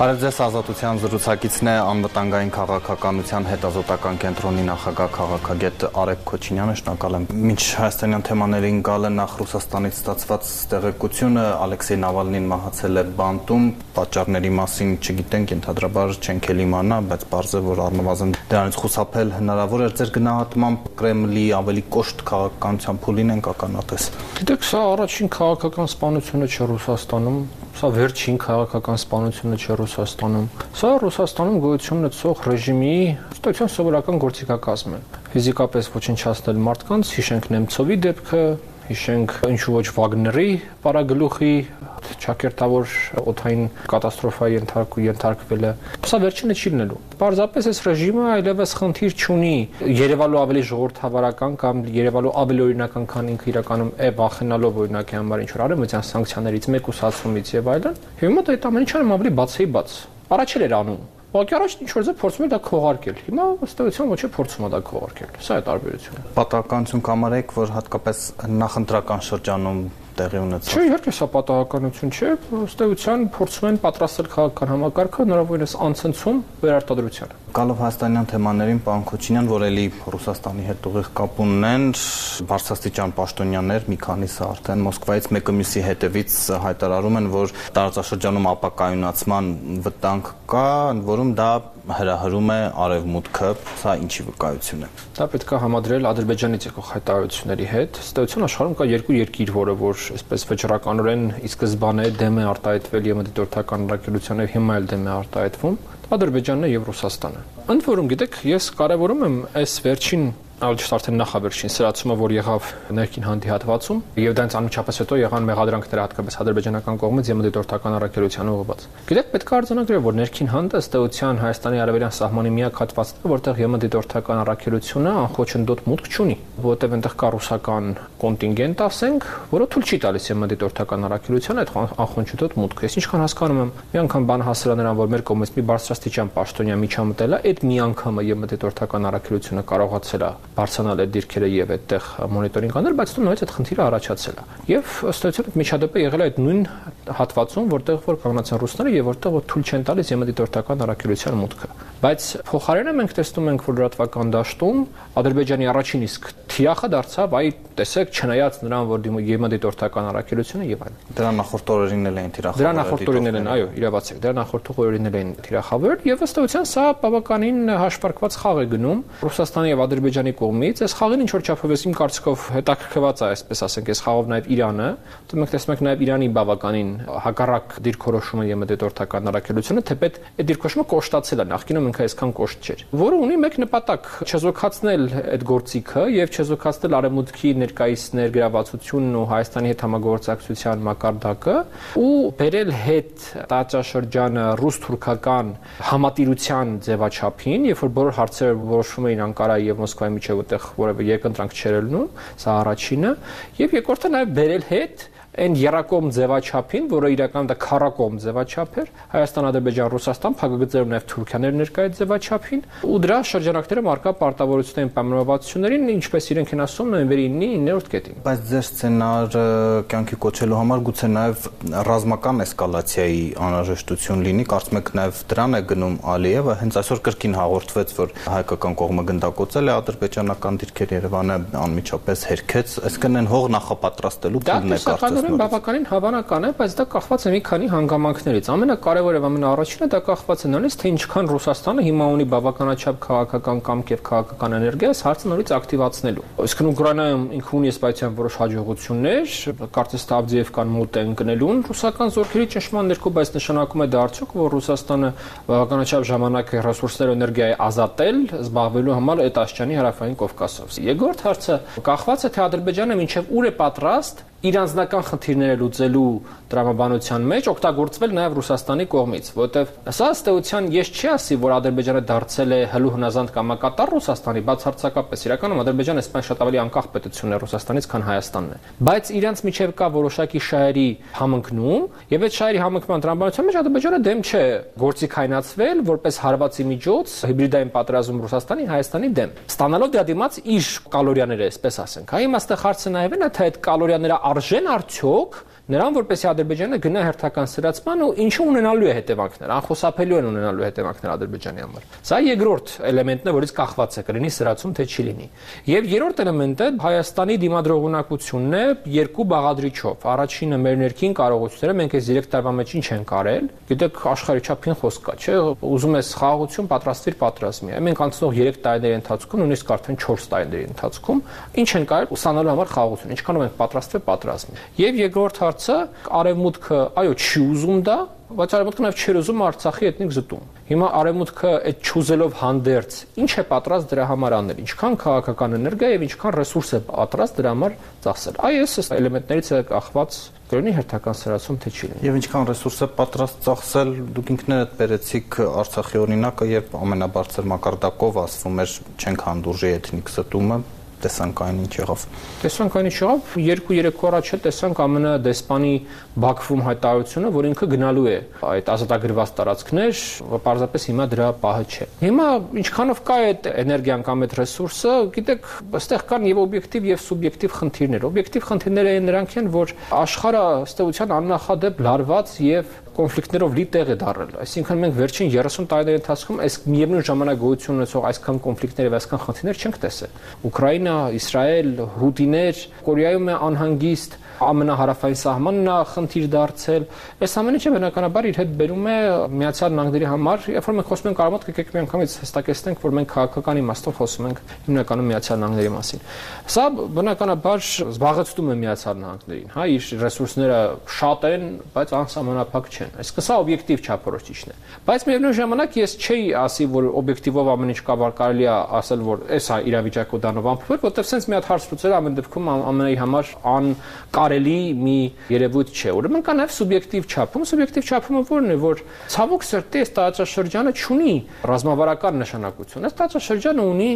Արև ձեզ ազատության զրուցակիցն է անվտանգային քաղաքականության հետազոտական կենտրոնի նախագահ քաղաքագետ Արեգ Քոչինյանը, շնորհակալ եմ։ Մինչ հայաստանյան թեմաներին գալը նախ Ռուսաստանից ստացված տեղեկությունը Ալեքսեյ Նավալնին մահացել է բանտում, պատճառների մասին չգիտենք, ընդհանրաբար չենք էլ իմանա, բայց բարձ է որ առնվազն դրանից խուսափել հնարավոր է ձեր գնահատմամբ Կրեմլի ավելի կոշտ քաղաքականության փուլին են կականատես։ Գիտեք, սա առաջին քաղաքական սպանությունը չէ Ռուսաստանում, Սա վերջին քաղաքական սպանությունը չէ Ռուսաստանում։ Սա Ռուսաստանում գոյություն ունեցող ռեժիմի ստույցիան սովորական գործիքակազմ է։ Ֆիզիկապես ոչնչացնել մարդկանց, հիշենք Նեմցովի դեպքը, հիշենք ինչու ոչ Վագների պարագլուխի ճակերտավոր օթային կատաստրոֆայի ենթարկու ենթարկվել է։ Սա վերջինը չի լինելու։ Պարզապես այս ռեժիմը այլևս խնդիր չունի Երևանու ավելի ժողովրդավարական կամ Երևանու ավելի օրինական, քան ինքը իրականում է վախենալով օրինակի համար ինչ որ արևմտյան սանկցիաներից մեկուսացումից եւ այլն։ Հիմա դա այդ ամեն ինչը ավելի բացի բաց։ Առաջել էր անում Ուղղակի առաջ ինչ որ ձե փորձում էր դա քողարկել։ Հիմա ըստ էության ոչ է փորձում է դա քողարկել։ Սա է տարբերությունը։ Պատահականություն կամարեք, որ հատկապես նախընտրական շրջանում տեղի ունեցավ։ Չէ, իհարկե սա պատահականություն չէ, ըստ էության փորձում են պատրաստել քաղաքական համակարգը հնարավորինս անցնցում վերարտադրության։ Գալով հայաստանյան թեմաներին, պարոն Քոչինյան, որ էլի Ռուսաստանի հետ ուղիղ կապ ունեն, բարձրաստիճան պաշտոնյաներ մի քանիսը արդեն Մոսկվայից մեկը մյուսի հետևից հայտարարում են, որ տարածաշրջանում ապակայունացման վտանգ կա, որում դա հրահրում է արևմուտքը, սա ինչի վկայություն է։ Դա պետք է համադրել Ադրբեջանից եկող հայտարարությունների հետ։ Ստեյցիոն աշխարհում կա երկու երկիր, որը որ այսպես վճռականորեն ի սկզբանե դեմ է արտահայտվել եւ դիտորդական ռակետության եւ հիմա էլ դեմ է արտահայտվում։ Ադրբեջանն է եւ Ռուսաստանը։ Ընդ որում գիտեք, ես կարևորում եմ այս վերջին ալջս արդեն նախավերջին սրացումը, որ եղավ ներքին հանդիհատվածում, եւ դրանց անմիջապես հետո եղան մեղադրանքները հատկապես ադրբեջանական կողմից եւ դիտորդական առաքելության ուղղված։ Գիտեք, պետք է արձանագրել, որ ներքին հանդը ըստ էության Հայաստանի արևելյան սահմանի միակ հատվածն է, որտեղ ԵՄ դիտորդական առաքելությունը անխոչնդոտ մուտք չունի, որտեղ այնտեղ կա ռուսական կոնտինգենտ, ասենք, որը թույլ չի տալիս ԵՄ դիտորդական առաքելության այդ անխոչնդոտ մուտքը։ Ես ինչքան հասկանում եմ, մի անգամ բան հասրա նրան, որ մեր կողմից մի բարձրաստիճան պաշտոնյա միջամտել է, այդ մի անգամը ԵՄ դիտորդական առաքելությունը կարողացել է բարձրանալ այդ դիրքերը եւ այդտեղ մոնիտորինգ անել, բայց դու նույնիսկ այդ խնդիրը առաջացել է։ Եվ ըստ էության միջադեպը եղել է այդ նույն հատվածում, որտեղ որ կանգնած են ռուսները եւ որտեղ որ թույլ չեն տալիս ԵՄ-դիտորդական առաքելության մուտքը։ Բայց փոխարենը մենք տեսնում ենք, որ լրատվական դաշտում Ադրբեջանի առաջին իսկ թիախը դարձավ, այ տեսեք, չնայած նրան, որ ԵՄ դիտորդական առաքելությունը եւ այլն։ Դրա նախորդ օրերին էլ էին թիրախավորել։ Դրա նախորդ օրերին էլ այո, իրավացեք, դրա նախորդ օրերին էլ էին թիրախավորել եւ ըստ էության սա բավականին հաշվարկված խաղ է գնում Ռուսաստանի եւ Ադրբեջանի կողմից։ Այս խաղին ինչ որ չափով իմ կարծիքով հետաքրքրված է, այսպես ասենք, այս խաղով նաեւ Իրանը, դու մենք տեսնում ենք նաեւ Իրանի բավականին հակառակ դիրքորոշումը ԵՄ դիտորդական առաքելությունը, թեպետ այդ դիրքորոշումը կոշտացել է նախկինում ինքը այսքան կոշտ չէր, որը ունի մեկ նպատակ՝ չեզոքացնել այդ գործիքը եւ չեզոքացնել արևմուտքի ներկայիս ներգրավվածությունն ու Հայաստանի հետ համագործակցության մակարդակը ու բերել հետ տաճաշրջանը ռուս-թուրքական համատիրության ձևաչափին, երբ որ բոլոր հարցերը որոշվում էին Անկարայի եւ Մոսկվայի միջեւ, որտեղ որևէ երկընտրանք չեր ելնում, սա առաջինը, եւ երկրորդը նաեւ բերել հետ այն երակոմ ձևաչափին, որը իրական դա քարակոմ ձևաչափ էր, Հայաստան-Ադրբեջան-Ռուսաստան փակագծերով նաև Թուրքիաներ ներկայ ձևաչափին, ու դրա շրջանակները մարկա պարտավորությունային պայմանավորվածություններին, ինչպես իրենք են ասում նոյեմբերի 9-ի 9-րդ կետին։ Բայց ձեր սցենարը կյանքի կոչելու համար գուցե նաև ռազմական էսկալացիայի անհրաժեշտություն լինի, կարծում եք նաև դրան է գնում Ալիևը, հենց այսօր կրկին հաղորդվեց, որ հայկական կողմը գնդակոծել է ադրբեջանական դիրքեր Երևանը անմիջապես հերքեց, այսինքն են հող նախապատրաստելու փուլն է կարծես Ուրեմն բավականին հավանական է, բայց դա կախված է մի քանի հանգամանքներից։ Ամենակարևորը եւ ամենաառաջինը դա կախված է նրանից, թե ինչքան Ռուսաստանը հիմա ունի բավականաչափ քաղաքական կամք եւ քաղաքական էներգիա այս հարցը նորից ակտիվացնելու։ Իսկ Ուկրաինայում ինքը ունի սպայցիան որոշ հաջողություններ, կարծես թե Ավդիևկան մոտ են գնելուն ռուսական զորքերի ճշմարտ ներքո, բայց նշանակում է դա արդյոք, որ Ռուսաստանը բավականաչափ ժամանակ է ռեսուրսներ էներգիայի ազատել զբաղվելու համար այդ աշճանի հարավային Կովկասով։ Երկրորդ հարցը. Կախված է թե Ադրբեջանը մինչև ուր է պատրաստ իր անձնական խնդիրները լուծելու տրամաբանության մեջ օգտագործվել նաև Ռուսաստանի կողմից, որովհետև սա ըստ էության ես չի ասի, որ Ադրբեջանը դարձել է հլու հնազանդ կամակատար Ռուսաստանի, բացարձակապես իրականում Ադրբեջանը այսպես շատ ավելի անկախ պետություն է Ռուսաստանից, քան Հայաստանն է։ Բայց իրանց միջև կա որոշակի շահերի համընկնում, եւ այդ շահերի համընկման տրամաբանության մեջ Ադրբեջանը դեմ չէ գործի քայնացվել որպես հարվածի միջոց հիբրիդային պատերազմ Ռուսաստանի Հայաստանի դեմ։ Ստանալով դրա դիմաց իր կալորիաները, այսպես ասենք։ Հա իմաստը հարցը նաև է թե այդ կալորիաները արժեն արդյոք նրան որպեսի Ադրբեջանը գնա հերթական սրացման ու ինչու ունենալու է հետևանքներ, անխուսափելու են ունենալու հետևանքներ Ադրբեջանի համար։ Սա երկրորդ էլեմենտն է, որից կախված է կլինի սրացում թե չի լինի։ Եվ երրորդ էլեմենտը Հայաստանի դիմադրողունակությունն է երկու բաղադրիչով։ Առաջինը մեր ներքին կարողությունները, մենք այս 3 տարվա մեջ ինչ ենք արել։ Գիտեք, աշխարհի չափին խոսք կա, չէ՞։ Ուզում ես խաղաղություն, պատրաստիր պատրաստմի։ Մենք անցնող 3 տարիների ընթացքում, նույնիսկ արդեն 4 տարիների ընթացքում ինչ ենք արել ուսանալու համար խաղաղություն, ինչքանով ենք պատրաստվել պատրաստմի։ Եվ երկրորդ հարցը, արևմուտքը, այո, չի ուզում դա, բայց արևմուտքը նաև չէր ուզում Արցախի էթնիկ զտում։ Հիմա արևմուտքը այդ ճուզելով հանդերձ ինչ է պատրաստ դրա համար անել, ինչքան քաղաքական էներգիա եւ ինչքան ռեսուրս է պատրաստ դրա համար ծախսել։ Այս էս էլեմենտներից է կախված կրոնի հերթական սրացում թե չի լինի։ Եվ ինչքան ռեսուրս է պատրաստ ծախսել, դուք ինքներդ բերեցիք Արցախի օրինակը, երբ ամենաբարձր մակարդակով ասվում էր չենք հանդուրժի էթնիկ զտումը, տեսանք այն ինչ եղավ։ Տեսանք այն ինչ եղավ, 2-3 օր առաջ տեսանք ԱՄՆ դեսպանի Բաքվում հայտարարությունը, որ ինքը գնալու է այդ ազատագրված տարածքներ, պարզապես հիմա դրա պահը չէ։ Հիմա ինչքանով կա այդ էներգիան կամ այդ ռեսուրսը, գիտեք, այստեղ կան եւ օբյեկտիվ եւ սուբյեկտիվ խնդիրներ։ Օբյեկտիվ խնդիրները այն նրանք են, որ աշխարհը ըստ էության աննախադեպ լարված եւ կոնֆլիկտներով լի տեղ է դարել։ Այսինքն մենք վերջին 30 տարիների ընթացքում այս միևնույն ժամանակ գոյություն ունեցող այսքան կոնֆլիկտներ եւ այսքան խնդիրներ չենք տեսել։ Ուկրաինա, Իսրայել, հուտիներ, Կորեայում է անհանգիստ, ամենահարավային սահմանն է խնդիր դարձել։ Այս ամեն ինչը բնականաբար իր հետ բերում է Միացյալ Նահանգների համար, երբ որ մենք խոսում ենք արմատ, եկեք մի անգամից հստակեցնենք, որ մենք քաղաքական իմաստով խոսում ենք հիմնականում Միացյալ Նահանգների մասին։ Սա բնականաբար զբաղեցնում է Միացյալ Նահանգներին, հա, իր ռեսուրսները շատ են, բայց անսահմանափակ չեն։ Այսինքն սա օբյեկտիվ չափորոշիչն է։ Բայց միևնույն ժամանակ ես չէի ասի, որ օբյեկտիվով ամեն ինչ կավար կարելի է ասել, որ էս է իրավիճակը դանով ամփոփել, որտեղ sense մի հատ հարց լուծել ամեն դեպքում ամենայի համար ան կարելի մի երևույթ չէ։ Ուրեմն կա նաև սուբյեկտիվ չափում, սուբյեկտիվ չափումը որն է, որ ցավոք սրտի այս տարածաշրջանը ունի ռազմավարական նշանակություն։ Այս տարածաշրջանը ունի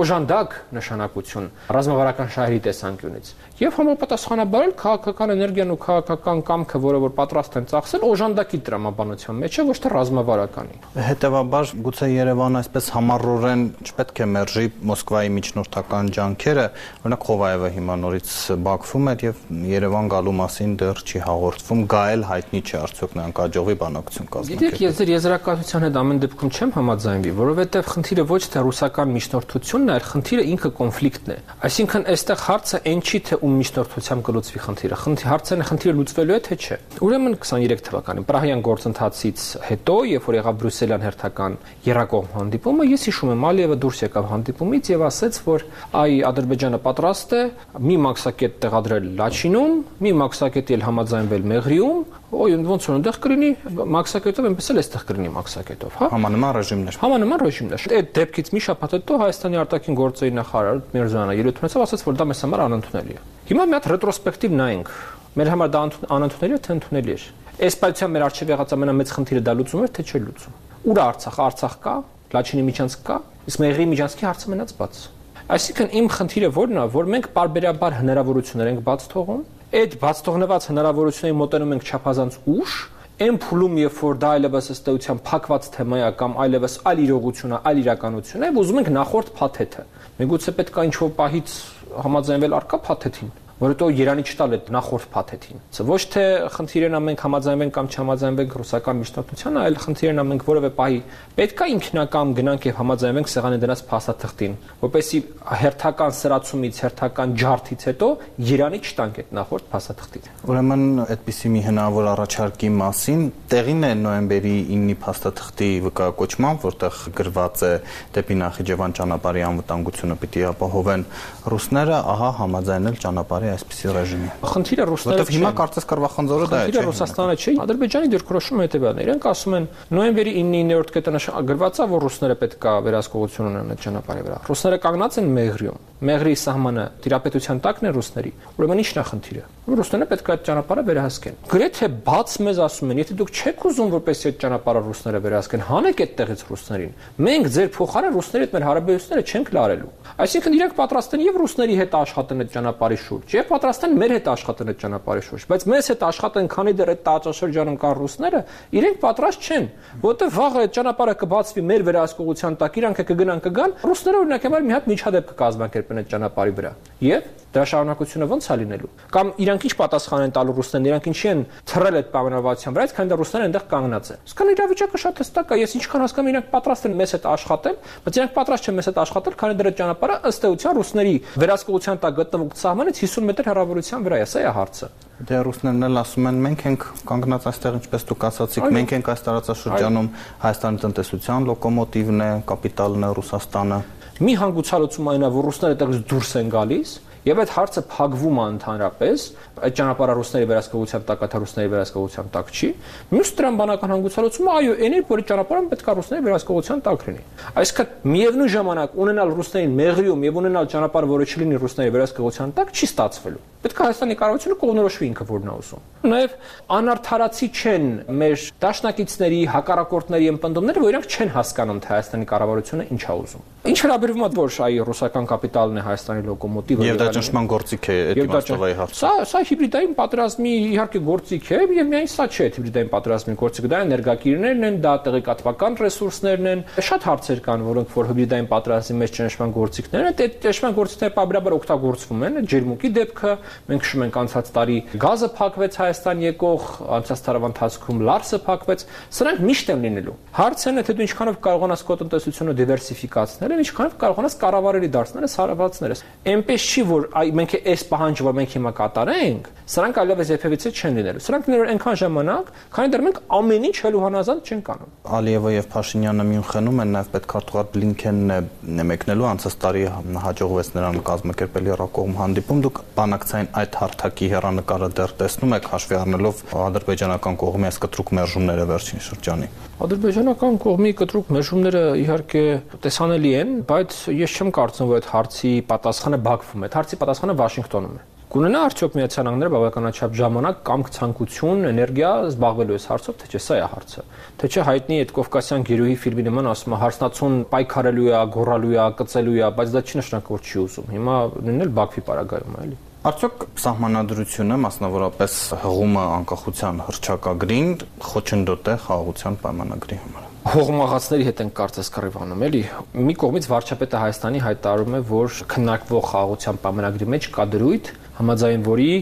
օժանդակ նշանակություն ռազմավարական շահերի տեսանկյունից եւ համապատասխանաբար էլ քաղաքական էներգիան ու քաղաքական կամքը, որը որ պատրաստ են ծախսել, օժանդակի տրամաբանության մեջ է, ոչ թե ռազմավարականի։ Հետևաբար գուցե Երևանը այսպես համառորեն չպետք է մերժի Մոսկվայի միջնորդական ջանքերը, օրինակ Խովայևը հիմա նորից Բաքվում էր եւ Երևան գալու մասին դեռ չի հաղորդվում, գայել հայտնի չէ արդյոք նրանք աջողի բանակցություն կազմակերպել։ Գիտեք, ես ձեր եզրակացության հետ ամեն դեպքում չեմ համաձայնվի, որովհետեւ խնդիրը ոչ թե ռուսական միջնորդությունն է, այլ խնդիրը ինքը կոնֆլիկտն է։ Այսինքն այստեղ հարցը այն չի թե ում միջնորդությամբ կլուծվի խնդիրը։ Խնդի հարցը է խնդիրը լուծվելու է թե չէ։ Ուրեմն 23 թվականին Պրահյան գործընթացից հետո, երբ որ եղավ Բրյուսելյան հերթական երակողմ հանդիպումը, ես հիշում եմ Ալիևը դուրս եկավ հանդիպումից եւ ասաց, որ այ Ադրբեջանը պատրաստ է մի մաքսակետ տեղադրել Լաչինում, մի մաքսակետ էլ համաձայնվել Մեղրիում, Ոյ ոնց որ այնտեղ կլինի մաքսակետով, այնպես էլ այստեղ կլինի մաքսակետով, հա։ Համանման ռեժիմներ։ Համանման ռեժիմներ։ Այդ դեպքից մի շաբաթ հետո Հայաստանի արտաքին գործերի նախարար Միրզյանը ելույթ ունեցավ, ասաց, որ դա մեզ համար անընդունելի է։ Հիմա մի հատ ռետրոսպեկտիվ նայենք։ Մեր համար դա անընդունելի է, թե ընդունելի է։ Այս պայծյան մեր արժեվ եղած ամենամեծ խնդիրը դա լուծում էր, թե չէ լուծում։ Ուր է Արցախ, Արցախ կա, Լաչինի միջանցք կա, իսկ Մեղրի միջանցքի հարցը մնաց բաց։ Այսինքն իմ խնդիրը ո՞րն է, որ մենք parberabar հնարավորություններ ենք բաց թողում, այդ բաց թողնված հնարավորությունների մոտենում ենք չափազանց ուշ, այն փուլում, երբ որ դա այլևս ըստ էության փակված թեմա է կամ այլևս այլ իրողություն է, այլ իրականություն է, ուզում ենք նախորդ փաթեթը։ Միգուցե պետք է ինչ-որ պահից համաձայնվել արկա փաթեթին որովհետեւ Երանի չտալ այդ նախորդ փաթեթին։ Ոչ թե խնդիրն ամենք համաձայնվենք կամ չհամաձայնվենք ռուսական միջնորդությանը, այլ խնդիրն ամենք որևէ պահի պետքա ինքնական գնանք եւ համաձայնվենք սեղանի դրած փաստաթղթին, որպեսի հերթական սրացումից, հերթական ջարդից հետո Երանի չտանք այդ նախորդ փաստաթղթին։ Ուրեմն այդպիսի մի հնարավոր առաջարկի մասին տեղին է նոյեմբերի 9-ի փաստաթղթի վկայակոչման, որտեղ գրված է դեպի Նախիջևան ճանապարհի անվտանգությունը պիտի ապահովեն ռուսները, ահա համաձայնել ճանապարհի այսպիսի ռեժիմի։ Խնդիրը ռուսները Որտեվ հիմա կարծես կրվախնձորը դա է, չէ։ Խնդիրը Ռուսաստանը չի։ Ադրբեջանի դիրքորոշումը հետեւյալն է։ Իրենք ասում են նոյեմբերի 9-9-րդ կետը գրված է, որ ռուսները պետք է վերահսկողություն ունենան այդ ճանապարհի վրա։ Ռուսները կանգնած են Մեղրիում։ Մեղրի սահմանը տիրապետության տակն է ռուսների։ Ուրեմն ի՞նչն է խնդիրը։ Ռուսները պետք է այդ ճանապարհը վերահսկեն։ Գրեթե բաց մեզ ասում են, եթե դուք չեք ուզում որպեսզի այդ ճանապարհը ռուսները վերահսկեն, հանեք այդտեղից ռուսներին։ Մենք ձեր փոխարեն ռուսների հետ մեր հարաբերությունները չենք լարելու։ Այսինքն իրենք պատրաստ են եւ ռուսների հետ աշխատեն այդ ճանապարհի շուրջ, եւ պատրաստ են մեր հետ աշխատել այդ ճանապարհի շուրջ, բայց մեզ հետ աշխատեն, քանի դեռ այդ տաճաշրջանում կան ռուսները, իրենք պատրաստ չեն, որովհետեւ վաղը այդ ճանապարհը կբացվի մեր վերահսկողության տակ, իրանք կգնան կգան, ռուսները օրինակ համար մի հատ միջադեպ կկազմակերպեն այդ ճանապարհի վրա։ Եվ դրա շարունակությունը ո՞նց է լինելու։ Կամ իրանք ինչ պատասխան են տալու ռուսներն, իրանք ինչի են թռել այդ պայմանավորվածության վրա, քանի դեռ ռուսները այնտեղ կանգնած են։ Իսկան իրավիճակը շատ հստակ է, ես ինչքան հասկանում իրանք պատրաստ են մեզ հետ աշխատել, բայց իրանք պատրաստ չեն մեզ հետ աշխատել, քանի դեռ այդ ճանապարհը ըստ էության ռուսների վերահսկողության տակ գտնվող սահմանից 50 մետր հեռավորության վրա է, սա է հարցը։ Դե ռուսներն էլ ասում են մենք ենք կանգնած այստեղ ինչպես դուք ասացիք, մենք ենք այս տարածաշրջանում Հայաստանի տնտեսության լոկոմոտիվն է, կապիտալն է Ռուսաստանը։ Մի հանգուցալուծում այնա, որ ռուսները այդտեղից դուրս են գալիս, Եվ այդ հարցը փակվում է ընդհանրապես, այդ ճանապարհը ռուսների վերահսկողության տակ, թե ռուսների վերահսկողության տակ չի։ Մյուս տրամբանական հանգուցալուծումը այո, այն է, որ ճանապարհը պետք է ռուսների վերահսկողության տակ լինի։ Այսինքն միևնույն ժամանակ ունենալ ռուսներին մեղրիում եւ ունենալ ճանապարհ, որը չլինի ռուսների վերահսկողության տակ, չի ստացվելու։ Պետք է Հայաստանի կառավարությունը կողնորոշվի ինքը որն է ուզում։ Նաև անարթարացի չեն մեր դաշնակիցների, հակառակորդների ըմբնդումները, որ իրանք չեն հասկանում, թե Հայաստանի կառավարությունը ինչ է ուզում։ Ինչ հրաբերվում է որ այ ռուսական կապիտալն է Հայաստանի լոկոմոտիվը եւ դա ճնշման գործիք է այդ իմաստովայի հարցը։ Սա սա հիբրիդային պատերազմի իհարկե գործիք է եւ միայն սա չէ հիբրիդային պատերազմի գործիքը, դա էներգակիրներն են, դա տեղեկատվական ռեսուրսներն են։ Շատ հարցեր կան, որոնք որ հիբրիդային պատերազմի մեջ ճնշման գործիքներն են, այդ ճնշման գործիքները պարբերաբար օգտագործվում են, ջերմուկի դեպքը, մենք հիշում ենք անցած տարի գազը փակվեց Հայաստան եկող, անցած տարվա ընթացքում լարսը փակվեց, սրանք միշտ են լինելու։ Հարցն է թե դու ինչքանով կարողանաս քո տնտեսությունը դիվերսիֆիկացնել եւ ինչքանով կարողանաս կառավարելի դարձնել ես հարաբացներս։ Էնպես չի որ այ մենք այս պահանջը մենք հիմա կատարենք, սրանք այլևս երբևիցե չեն լինելու։ Սրանք լինելու այնքան ժամանակ, քանի դեռ մենք ամեն ինչ հելուհանազանդ չենք անում։ Ալիևը եւ Փաշինյանը Մյունխենում են նաեւ պետքարտուղար Բլինքենն է մեկնելու անցած տարի հաջողվեց նրան կազմակերպել երակողմ հանդիպում։ Դուք բանակցային այդ հարթակի հերանեկարը դեռ տեսնում եք հաշվի առնելով ադրբեջանական կողմի այս կտրուկ մերժումները վերջին շրջանի։ Ադրբեջանական կողմի կտրուկ մերժումները իհարկե տեսանելի են, բայց ես չեմ կարծում, որ այդ հարցի պատասխանը Բաքվում է։ Այդ հարցի պատասխանը Վաշինգտոնում է։ Կունենա արդյոք Միացյալ Նահանգները բավականաչափ ժամանակ կամ ցանկություն, էներգիա զբաղվելու այս հարցով, թե չէ, սա է հարցը։ Թե չէ հայտնի այդ Կովկասյան գերուհի ֆիլմի նման ասում է հարսնացուն պայքարելու է, գոռալու է, կծելու է, բայց դա չի նշանակում որ չի ուզում։ Հիմա նույնն էլ Բաքվի պարագայում է, էլի։ Արդյոք սահմանադրությունը, մասնավորապես հղումը անկախության հրճակագրին խոչընդոտ է խաղաղության պայմանագրի համար։ Հողմաղացների հետ են կարծես կռիվանում, էլի։ Մի կողմից վարչապետը Հայաստանի հայտարարում է, որ քննարկվող խաղաղության պայմանագրի մեջ կա դրույթ, համաձայն որի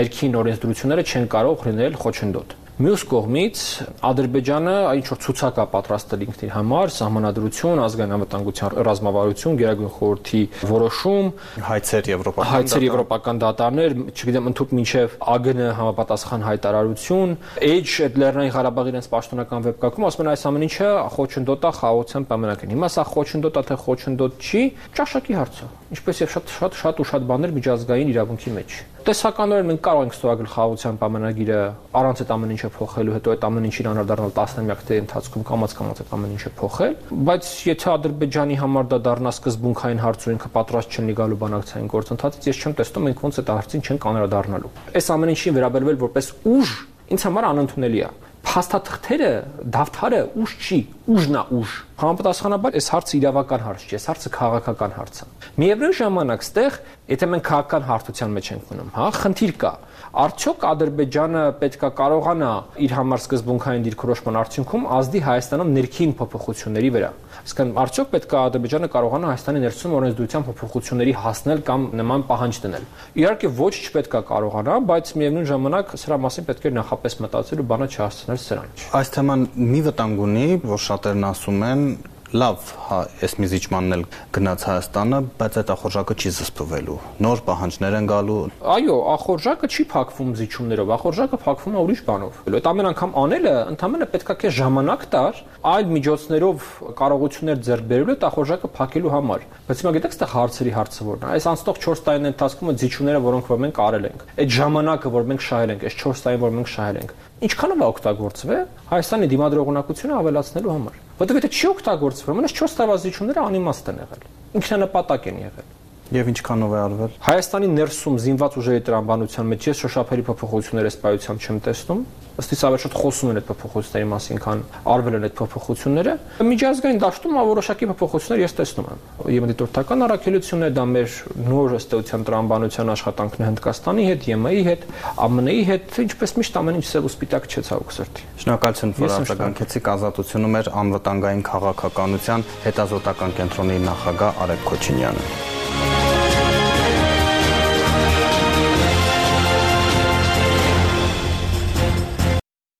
ներքին օրենսդրությունները չեն կարող լինել խոչընդոտ։ Մյուս կողմից Ադրբեջանը ինչ որ ցուցակ է պատրաստել ինքնին համար, սահմանադրություն, ազգային անվտանգության ռազմավարություն, Գերագույն խորհրդի որոշում, հայցեր եվրոպական հայցեր եվրոպական դատարներ, չգիտեմ, ընդհանուր մինչև ԱԳՆ համապատասխան հայտարարություն, Edge այդ Լեռնային Ղարաբաղի իրենց պաշտոնական վեբկայքում ասում են այս ամեն ինչը խոչընդոտ է խաղաղության պայմանագրին։ Հիմա սա խոչընդոտ է թե խոչընդոտ չի, ճաշակի հարց է։ Ինչպես եւ շատ շատ շատ ու շատ բաներ միջազգային իրավունքի մեջ տեսականորեն մենք կարող ենք ստորագրել խաղաղության պայմանագիրը առանց այդ ամեն ինչը փոխելու, հետո այդ ամեն ինչին անդրադառնալ տասնամյակների ընթացքում կամած-կամած այդ ամեն ինչը փոխել, բայց եթե Ադրբեջանի համար դա դառնա սկզբունքային հարց ու ինքը պատրաստ չլինի գալու բանակցային գործընթացից, ես չեմ տեսնում մենք ոնց այդ հարցին չենք անդրադառնալու։ Այս ամեն ինչին վերաբերվել որպես ուժ ինձ համար անընդունելի է փաստաթղթերը, դավթարը ուժ չի, ուժն է ուժ։ Համապատասխանաբար այս հարցը իրավական հարց չի, այս հարցը քաղաքական հարց է։ Միևնույն ժամանակ ստեղ, եթե մենք քաղաքական հարթության մեջ ենք մնում, հա, խնդիր կա։ Արդյոք Ադրբեջանը պետքա կարողանա իր համար սկզբունքային դիրքորոշման արդյունքում ազդի Հայաստանում ներքին փոփոխությունների վրա։ Իսկան արդյոք պետքա Ադրբեջանը կարողանա Հայաստանի ներսում օրենսդրության փոփոխությունների հասնել կամ նման պահանջ դնել։ Իհարկե ոչ չպետքա կարողանա, բայց միևնույն ժամանակ սրա մասին պետք է նախապես մտածել ու բանը չհասցնել սրան։ Այս թեման մի վտանգ ունի, որ շատերն ասում են, լավ, հա, այս մի զիջմանն էլ գնաց Հայաստանը, բայց այդ ախորժակը չի զսպվելու։ Նոր պահանջներ են գալու։ Այո, ախորժակը չի փակվում զիջումներով, ախորժակը փակվում է ուրիշ բանով։ Այդ ամեն անգամ անելը ընդհանրապես պետքա քեզ ժամանակ տար այլ միջոցներով կարողություններ ձեռք բերելու այդ ախորժակը փակելու համար։ Բայց հիմա գիտեք, այստեղ հարցերի հարցը որն է։ Այս անցնող 4 տարիների ընթացքում զիջումները, որոնք որ մենք արել ենք, այդ ժամանակը, որ մենք շահել ենք, այս 4 տարին, որ մենք շահել ենք, ինչքանով է օգտագործվել Հայաստանի դիմադրողունակությունը ավելացնելու համար։ Որտեղ եթե չի օգտագործվում, մնաց 4 տարվա զիջումները անիմաստ են եղել։ Ինքնանպատակ են եղել։ Եվ ինչքանով է արվել։ Հայաստանի ներսում զինված ուժերի տրամաբանության մեջ ես շոշափերի փոփոխություններ այս պայությամբ չեմ տեսնում ըստ իս ավելի շատ խոսում են այդ փոփոխությունների մասին, քան արվել են այդ փոփոխությունները։ Միջազգային դաշտում որոշակի փոփոխություններ ես տեսնում եմ։ Եվ դիտորդական առաքելությունն է դա մեր նոր ըստեյության տրամաբանության աշխատանքն է Հնդկաստանի հետ, ԵՄ-ի հետ, ԱՄՆ-ի հետ, ինչպես միշտ ամեն ինչ սև ու սպիտակ չէ ցավոք սրտի։ Շնորհակալություն, որ արձագանքեցիք ազատությունում էր անվտանգային քաղաքականության հետազոտական կենտրոնի նախագահ Արեգ Քոչինյանը։